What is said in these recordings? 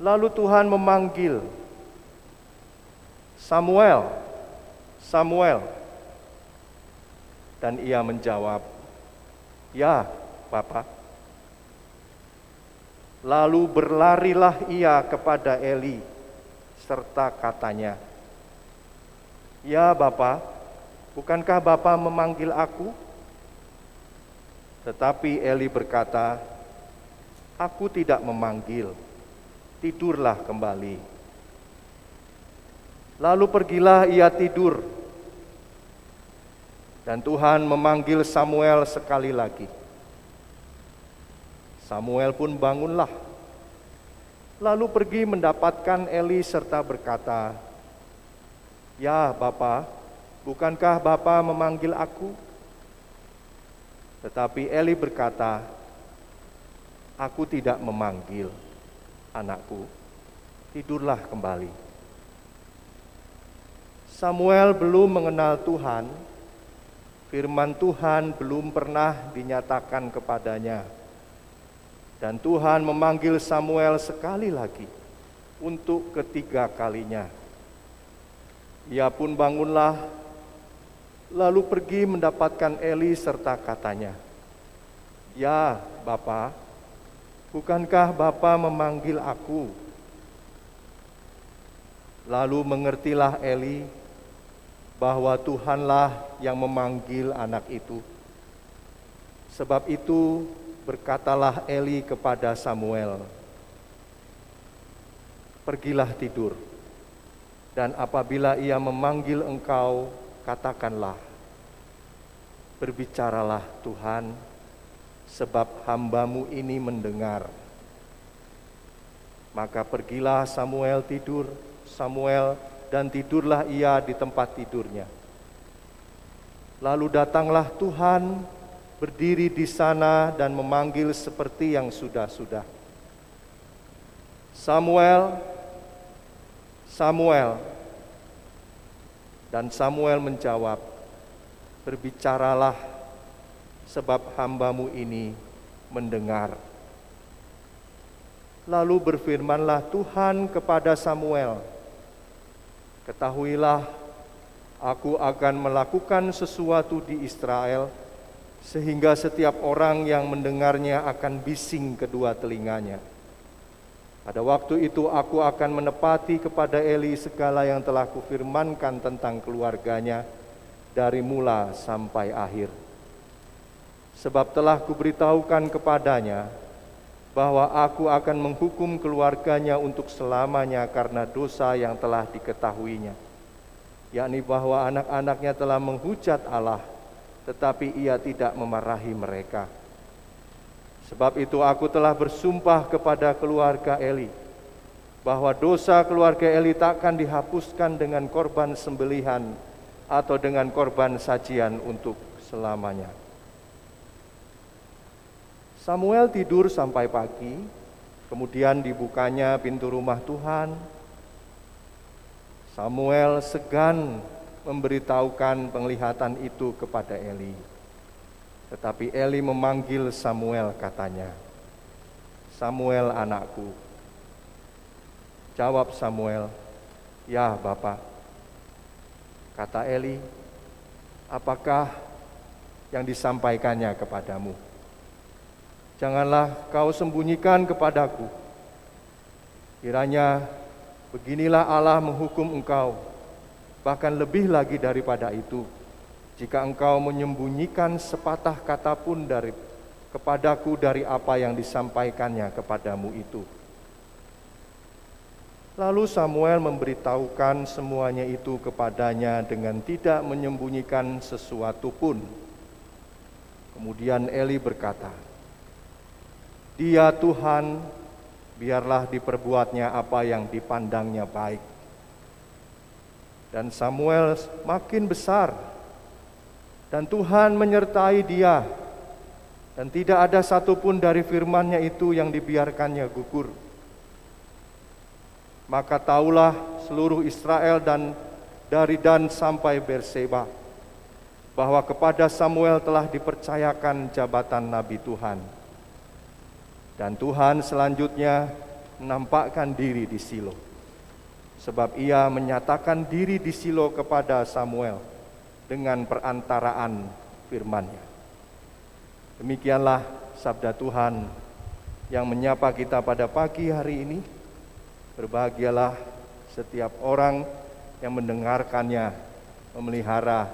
Lalu Tuhan memanggil Samuel, Samuel. Dan ia menjawab, "Ya, Bapak." Lalu berlarilah ia kepada Eli serta katanya, "Ya, Bapak, bukankah Bapak memanggil aku?" Tetapi Eli berkata, "Aku tidak memanggil. Tidurlah kembali." Lalu pergilah ia tidur. Dan Tuhan memanggil Samuel sekali lagi. Samuel pun bangunlah. Lalu pergi mendapatkan Eli serta berkata, "Ya, Bapa, bukankah Bapa memanggil aku?" Tetapi Eli berkata, "Aku tidak memanggil anakku. Tidurlah kembali." Samuel belum mengenal Tuhan, firman Tuhan belum pernah dinyatakan kepadanya. Dan Tuhan memanggil Samuel sekali lagi untuk ketiga kalinya. Ia pun bangunlah lalu pergi mendapatkan Eli serta katanya, "Ya, Bapa, bukankah Bapa memanggil aku?" Lalu mengertilah Eli bahwa Tuhanlah yang memanggil anak itu. Sebab itu berkatalah Eli kepada Samuel, "Pergilah tidur, dan apabila ia memanggil engkau, katakanlah, Berbicaralah Tuhan, sebab hambamu ini mendengar. Maka pergilah Samuel tidur, Samuel dan tidurlah ia di tempat tidurnya. Lalu datanglah Tuhan berdiri di sana dan memanggil seperti yang sudah-sudah. Samuel, Samuel, dan Samuel menjawab, Berbicaralah sebab hambamu ini mendengar. Lalu berfirmanlah Tuhan kepada Samuel, Ketahuilah, aku akan melakukan sesuatu di Israel, sehingga setiap orang yang mendengarnya akan bising kedua telinganya. Pada waktu itu aku akan menepati kepada Eli segala yang telah kufirmankan tentang keluarganya dari mula sampai akhir. Sebab telah kuberitahukan kepadanya bahwa aku akan menghukum keluarganya untuk selamanya karena dosa yang telah diketahuinya. Yakni bahwa anak-anaknya telah menghujat Allah, tetapi ia tidak memarahi mereka Sebab itu aku telah bersumpah kepada keluarga Eli bahwa dosa keluarga Eli takkan dihapuskan dengan korban sembelihan atau dengan korban sajian untuk selamanya. Samuel tidur sampai pagi, kemudian dibukanya pintu rumah Tuhan. Samuel segan memberitahukan penglihatan itu kepada Eli. Tetapi Eli memanggil Samuel katanya, Samuel anakku. Jawab Samuel, ya Bapak. Kata Eli, apakah yang disampaikannya kepadamu? Janganlah kau sembunyikan kepadaku. Kiranya beginilah Allah menghukum engkau, bahkan lebih lagi daripada itu jika engkau menyembunyikan sepatah kata pun dari kepadaku dari apa yang disampaikannya kepadamu itu. Lalu Samuel memberitahukan semuanya itu kepadanya dengan tidak menyembunyikan sesuatu pun. Kemudian Eli berkata, "Dia Tuhan, biarlah diperbuatnya apa yang dipandangnya baik." Dan Samuel makin besar dan Tuhan menyertai dia. Dan tidak ada satupun dari firmannya itu yang dibiarkannya gugur. Maka taulah seluruh Israel dan dari Dan sampai Berseba bahwa kepada Samuel telah dipercayakan jabatan Nabi Tuhan. Dan Tuhan selanjutnya menampakkan diri di Silo. Sebab ia menyatakan diri di Silo kepada Samuel dengan perantaraan firman-Nya. Demikianlah sabda Tuhan yang menyapa kita pada pagi hari ini. Berbahagialah setiap orang yang mendengarkannya, memelihara,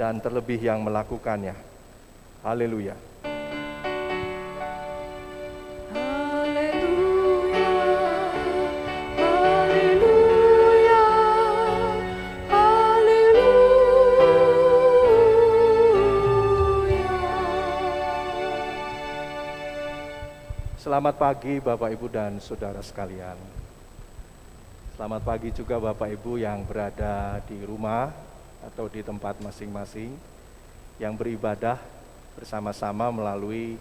dan terlebih yang melakukannya. Haleluya. Selamat pagi Bapak Ibu dan Saudara sekalian. Selamat pagi juga Bapak Ibu yang berada di rumah atau di tempat masing-masing yang beribadah bersama-sama melalui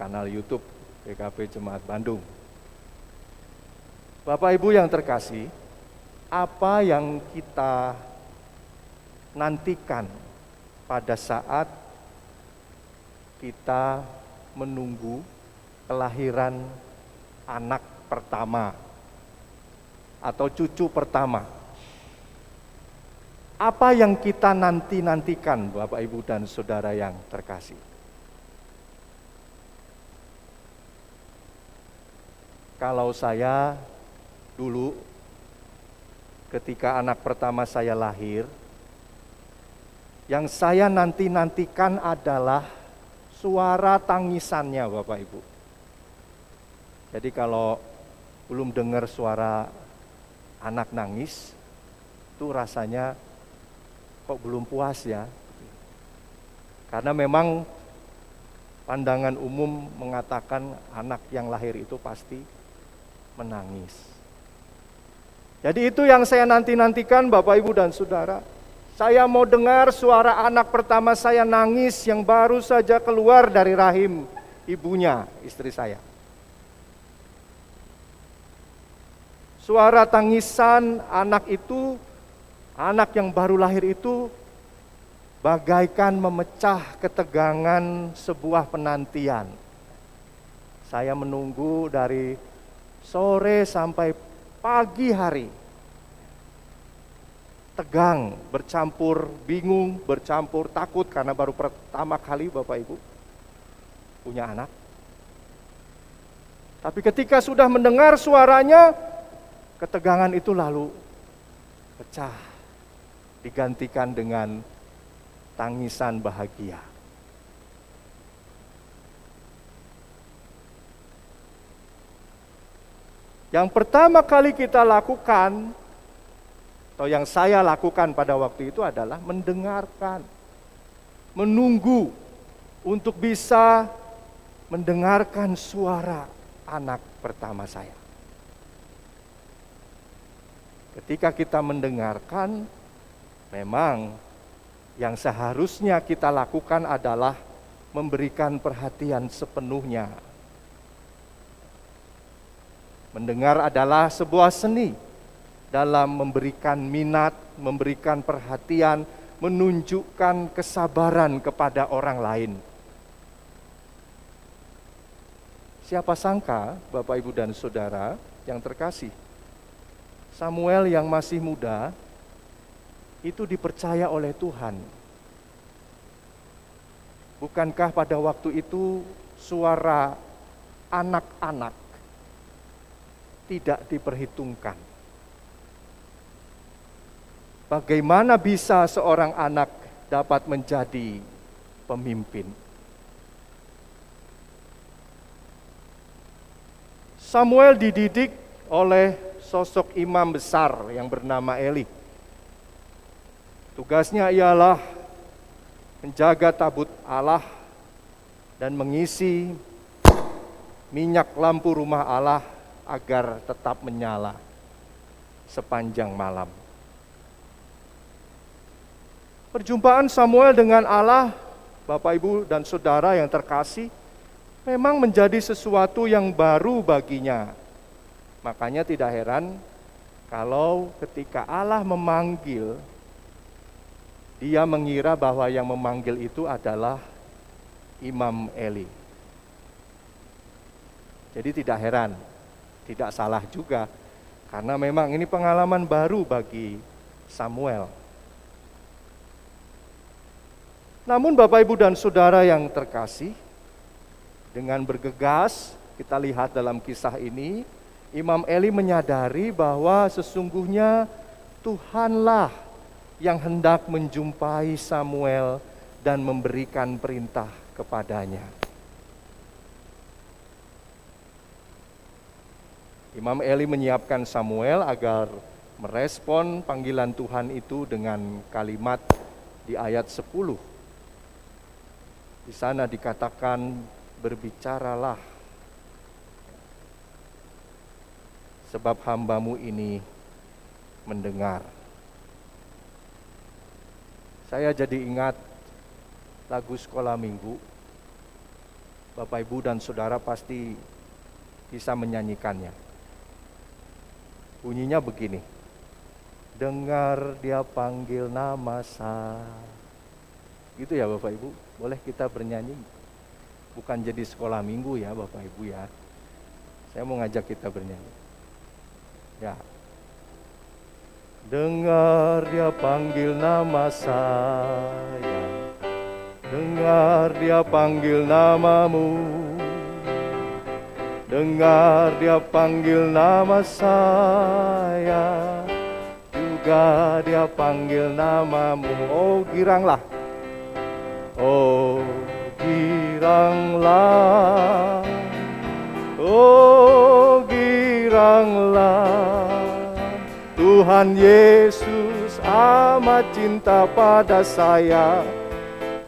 kanal YouTube PKP Jemaat Bandung. Bapak Ibu yang terkasih, apa yang kita nantikan pada saat kita menunggu kelahiran anak pertama atau cucu pertama. Apa yang kita nanti-nantikan Bapak Ibu dan Saudara yang terkasih? Kalau saya dulu ketika anak pertama saya lahir, yang saya nanti-nantikan adalah suara tangisannya Bapak Ibu. Jadi kalau belum dengar suara anak nangis, itu rasanya kok belum puas ya. Karena memang pandangan umum mengatakan anak yang lahir itu pasti menangis. Jadi itu yang saya nanti-nantikan Bapak Ibu dan Saudara. Saya mau dengar suara anak pertama saya nangis yang baru saja keluar dari rahim ibunya, istri saya. Suara tangisan anak itu, anak yang baru lahir itu bagaikan memecah ketegangan sebuah penantian. Saya menunggu dari sore sampai pagi hari. Tegang, bercampur bingung, bercampur takut karena baru pertama kali Bapak Ibu punya anak. Tapi ketika sudah mendengar suaranya, Ketegangan itu lalu pecah, digantikan dengan tangisan bahagia. Yang pertama kali kita lakukan, atau yang saya lakukan pada waktu itu adalah mendengarkan, menunggu untuk bisa mendengarkan suara anak pertama saya. Ketika kita mendengarkan, memang yang seharusnya kita lakukan adalah memberikan perhatian sepenuhnya. Mendengar adalah sebuah seni dalam memberikan minat, memberikan perhatian, menunjukkan kesabaran kepada orang lain. Siapa sangka, Bapak, Ibu, dan saudara yang terkasih, Samuel yang masih muda itu dipercaya oleh Tuhan. Bukankah pada waktu itu suara anak-anak tidak diperhitungkan? Bagaimana bisa seorang anak dapat menjadi pemimpin? Samuel dididik oleh sosok imam besar yang bernama Eli. Tugasnya ialah menjaga tabut Allah dan mengisi minyak lampu rumah Allah agar tetap menyala sepanjang malam. Perjumpaan Samuel dengan Allah, Bapak Ibu dan Saudara yang terkasih, memang menjadi sesuatu yang baru baginya Makanya tidak heran kalau ketika Allah memanggil, dia mengira bahwa yang memanggil itu adalah Imam Eli. Jadi tidak heran Tidak salah juga, karena memang ini pengalaman baru bagi Samuel. Namun Bapak Ibu dan Saudara yang terkasih, dengan bergegas kita lihat dalam kisah ini, Imam Eli menyadari bahwa sesungguhnya Tuhanlah yang hendak menjumpai Samuel dan memberikan perintah kepadanya. Imam Eli menyiapkan Samuel agar merespon panggilan Tuhan itu dengan kalimat di ayat 10. Di sana dikatakan berbicaralah sebab hambamu ini mendengar. Saya jadi ingat lagu sekolah minggu. Bapak Ibu dan Saudara pasti bisa menyanyikannya. Bunyinya begini. Dengar dia panggil nama saya. Gitu ya Bapak Ibu. Boleh kita bernyanyi. Bukan jadi sekolah minggu ya Bapak Ibu ya. Saya mau ngajak kita bernyanyi. Ya. Dengar dia panggil nama saya. Dengar dia panggil namamu. Dengar dia panggil nama saya Juga dia panggil namamu Oh giranglah Oh giranglah Oh giranglah Tuhan Yesus amat cinta pada saya.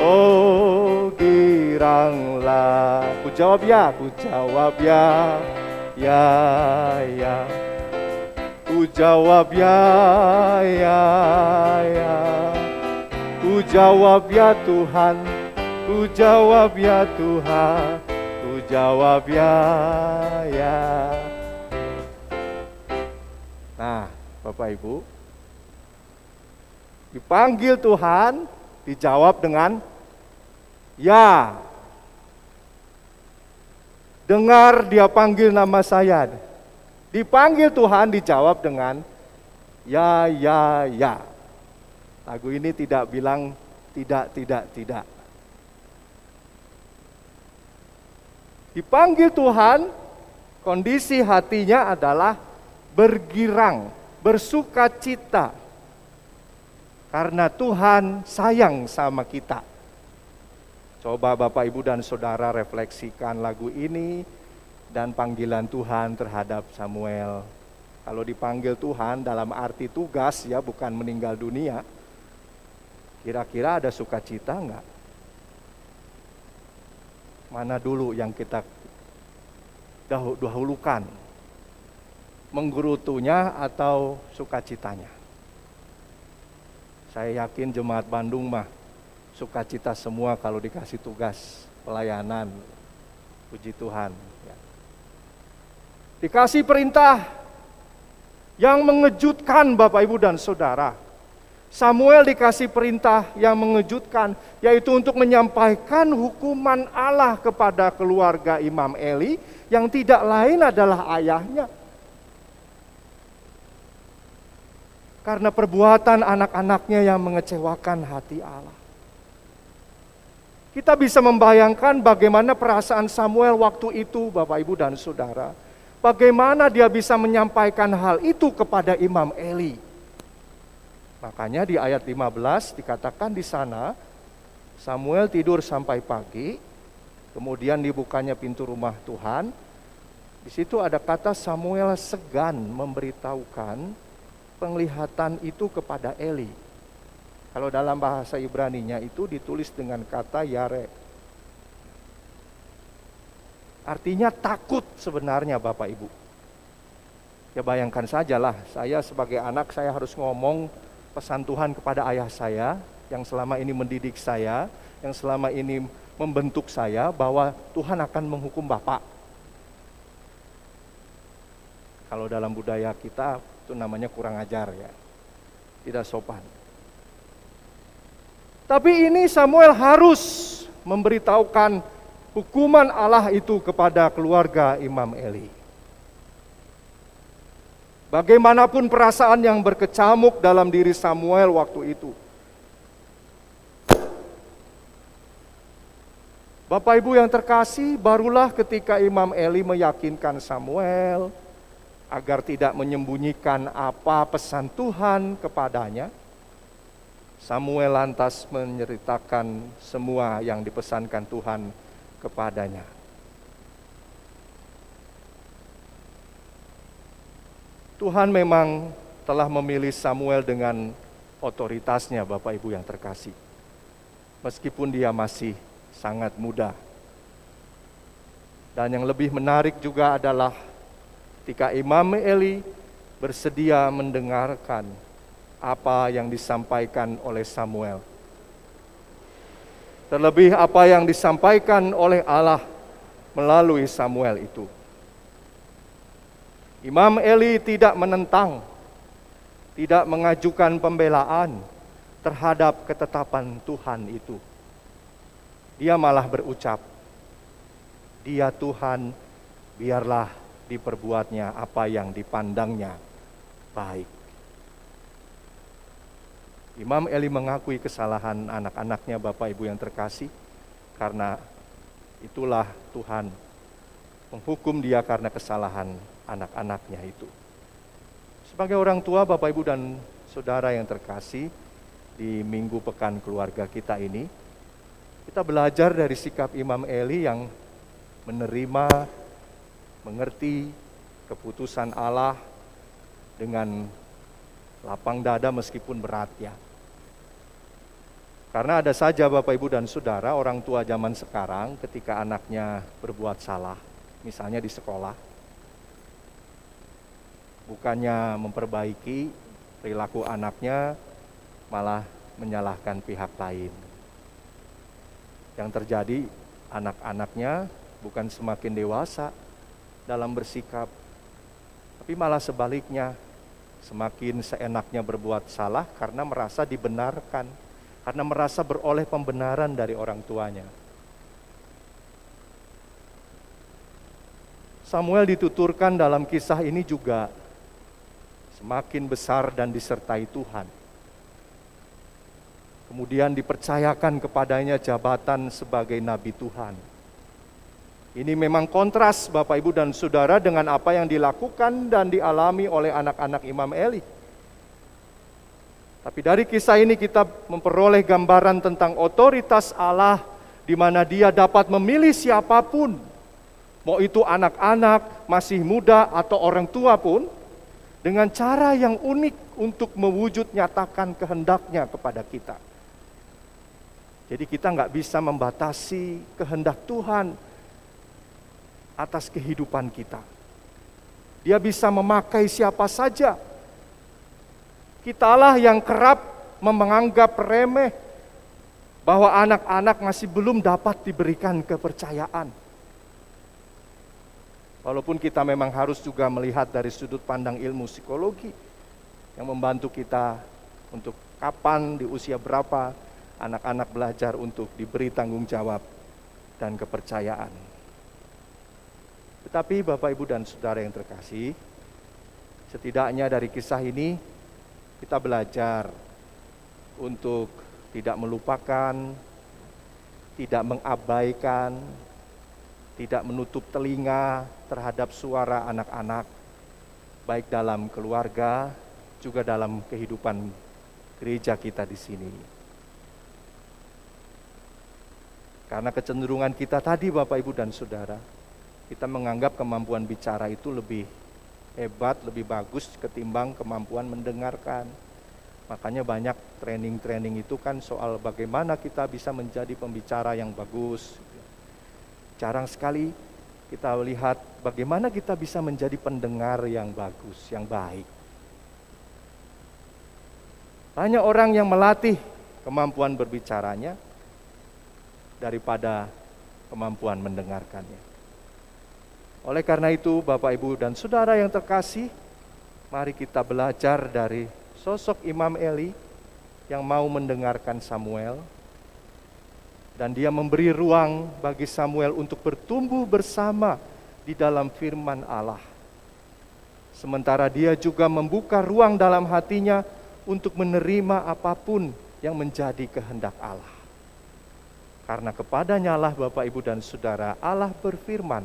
Oh giranglah. Ku jawab ya, ku jawab ya. Ya, ya. Ku jawab ya, ya, ya. Ku jawab ya Tuhan. Ku jawab ya Tuhan. Ku jawab ya, ya Bapak Ibu Dipanggil Tuhan Dijawab dengan Ya. Dengar dia panggil nama saya. Dipanggil Tuhan dijawab dengan ya ya ya. Lagu ini tidak bilang tidak tidak tidak. Dipanggil Tuhan, kondisi hatinya adalah bergirang, bersuka cita. Karena Tuhan sayang sama kita. Coba Bapak Ibu dan Saudara refleksikan lagu ini dan panggilan Tuhan terhadap Samuel. Kalau dipanggil Tuhan dalam arti tugas ya bukan meninggal dunia. Kira-kira ada sukacita enggak? Mana dulu yang kita dahulukan? Menggerutunya atau sukacitanya? Saya yakin jemaat Bandung mah sukacita semua kalau dikasih tugas pelayanan. Puji Tuhan. Ya. Dikasih perintah yang mengejutkan Bapak Ibu dan Saudara. Samuel dikasih perintah yang mengejutkan, yaitu untuk menyampaikan hukuman Allah kepada keluarga Imam Eli yang tidak lain adalah ayahnya. Karena perbuatan anak-anaknya yang mengecewakan hati Allah. Kita bisa membayangkan bagaimana perasaan Samuel waktu itu, Bapak, Ibu, dan Saudara. Bagaimana dia bisa menyampaikan hal itu kepada Imam Eli. Makanya di ayat 15 dikatakan di sana, Samuel tidur sampai pagi, kemudian dibukanya pintu rumah Tuhan. Di situ ada kata Samuel segan memberitahukan penglihatan itu kepada Eli. Kalau dalam bahasa Ibrani-nya itu ditulis dengan kata yare. Artinya takut sebenarnya Bapak Ibu. Ya bayangkan sajalah, saya sebagai anak saya harus ngomong pesan Tuhan kepada ayah saya yang selama ini mendidik saya, yang selama ini membentuk saya bahwa Tuhan akan menghukum Bapak. Kalau dalam budaya kita itu namanya kurang ajar ya. Tidak sopan. Tapi ini Samuel harus memberitahukan hukuman Allah itu kepada keluarga Imam Eli. Bagaimanapun perasaan yang berkecamuk dalam diri Samuel waktu itu. Bapak Ibu yang terkasih, barulah ketika Imam Eli meyakinkan Samuel agar tidak menyembunyikan apa pesan Tuhan kepadanya, Samuel lantas menceritakan semua yang dipesankan Tuhan kepadanya. Tuhan memang telah memilih Samuel dengan otoritasnya Bapak Ibu yang terkasih. Meskipun dia masih sangat muda. Dan yang lebih menarik juga adalah ketika Imam Eli bersedia mendengarkan apa yang disampaikan oleh Samuel. Terlebih apa yang disampaikan oleh Allah melalui Samuel itu. Imam Eli tidak menentang, tidak mengajukan pembelaan terhadap ketetapan Tuhan itu. Dia malah berucap, "Dia Tuhan, biarlah diperbuatnya apa yang dipandangnya baik." Imam Eli mengakui kesalahan anak-anaknya, Bapak Ibu yang terkasih, karena itulah Tuhan menghukum dia karena kesalahan anak-anaknya itu. Sebagai orang tua, Bapak Ibu dan Saudara yang terkasih, di minggu pekan keluarga kita ini, kita belajar dari sikap Imam Eli yang menerima, mengerti keputusan Allah dengan lapang dada meskipun berat ya. Karena ada saja Bapak Ibu dan Saudara orang tua zaman sekarang ketika anaknya berbuat salah, misalnya di sekolah, bukannya memperbaiki perilaku anaknya, malah menyalahkan pihak lain. Yang terjadi, anak-anaknya bukan semakin dewasa dalam bersikap, tapi malah sebaliknya, semakin seenaknya berbuat salah karena merasa dibenarkan, karena merasa beroleh pembenaran dari orang tuanya. Samuel dituturkan dalam kisah ini juga semakin besar dan disertai Tuhan. Kemudian dipercayakan kepadanya jabatan sebagai nabi Tuhan. Ini memang kontras Bapak Ibu dan Saudara dengan apa yang dilakukan dan dialami oleh anak-anak Imam Eli. Tapi dari kisah ini kita memperoleh gambaran tentang otoritas Allah di mana dia dapat memilih siapa pun. Mau itu anak-anak, masih muda atau orang tua pun dengan cara yang unik untuk mewujud nyatakan kehendaknya kepada kita. Jadi kita nggak bisa membatasi kehendak Tuhan atas kehidupan kita. Dia bisa memakai siapa saja. Kitalah yang kerap menganggap remeh bahwa anak-anak masih belum dapat diberikan kepercayaan. Walaupun kita memang harus juga melihat dari sudut pandang ilmu psikologi yang membantu kita untuk kapan di usia berapa anak-anak belajar untuk diberi tanggung jawab dan kepercayaan. Tetapi Bapak Ibu dan Saudara yang terkasih, setidaknya dari kisah ini kita belajar untuk tidak melupakan, tidak mengabaikan, tidak menutup telinga terhadap suara anak-anak, baik dalam keluarga, juga dalam kehidupan gereja kita di sini. Karena kecenderungan kita tadi, Bapak, Ibu, dan Saudara, kita menganggap kemampuan bicara itu lebih hebat, lebih bagus ketimbang kemampuan mendengarkan. Makanya banyak training-training itu kan soal bagaimana kita bisa menjadi pembicara yang bagus, Jarang sekali kita lihat bagaimana kita bisa menjadi pendengar yang bagus, yang baik. Banyak orang yang melatih kemampuan berbicaranya daripada kemampuan mendengarkannya. Oleh karena itu, Bapak, Ibu, dan saudara yang terkasih, mari kita belajar dari sosok Imam Eli yang mau mendengarkan Samuel, dan dia memberi ruang bagi Samuel untuk bertumbuh bersama di dalam firman Allah. sementara dia juga membuka ruang dalam hatinya untuk menerima apa pun yang menjadi kehendak Allah. Karena kepadanya lah Bapak Ibu dan Saudara Allah berfirman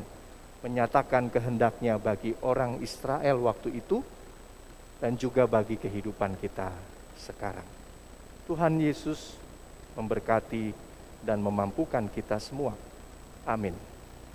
menyatakan kehendaknya bagi orang Israel waktu itu dan juga bagi kehidupan kita sekarang. Tuhan Yesus memberkati dan memampukan kita semua. Amin.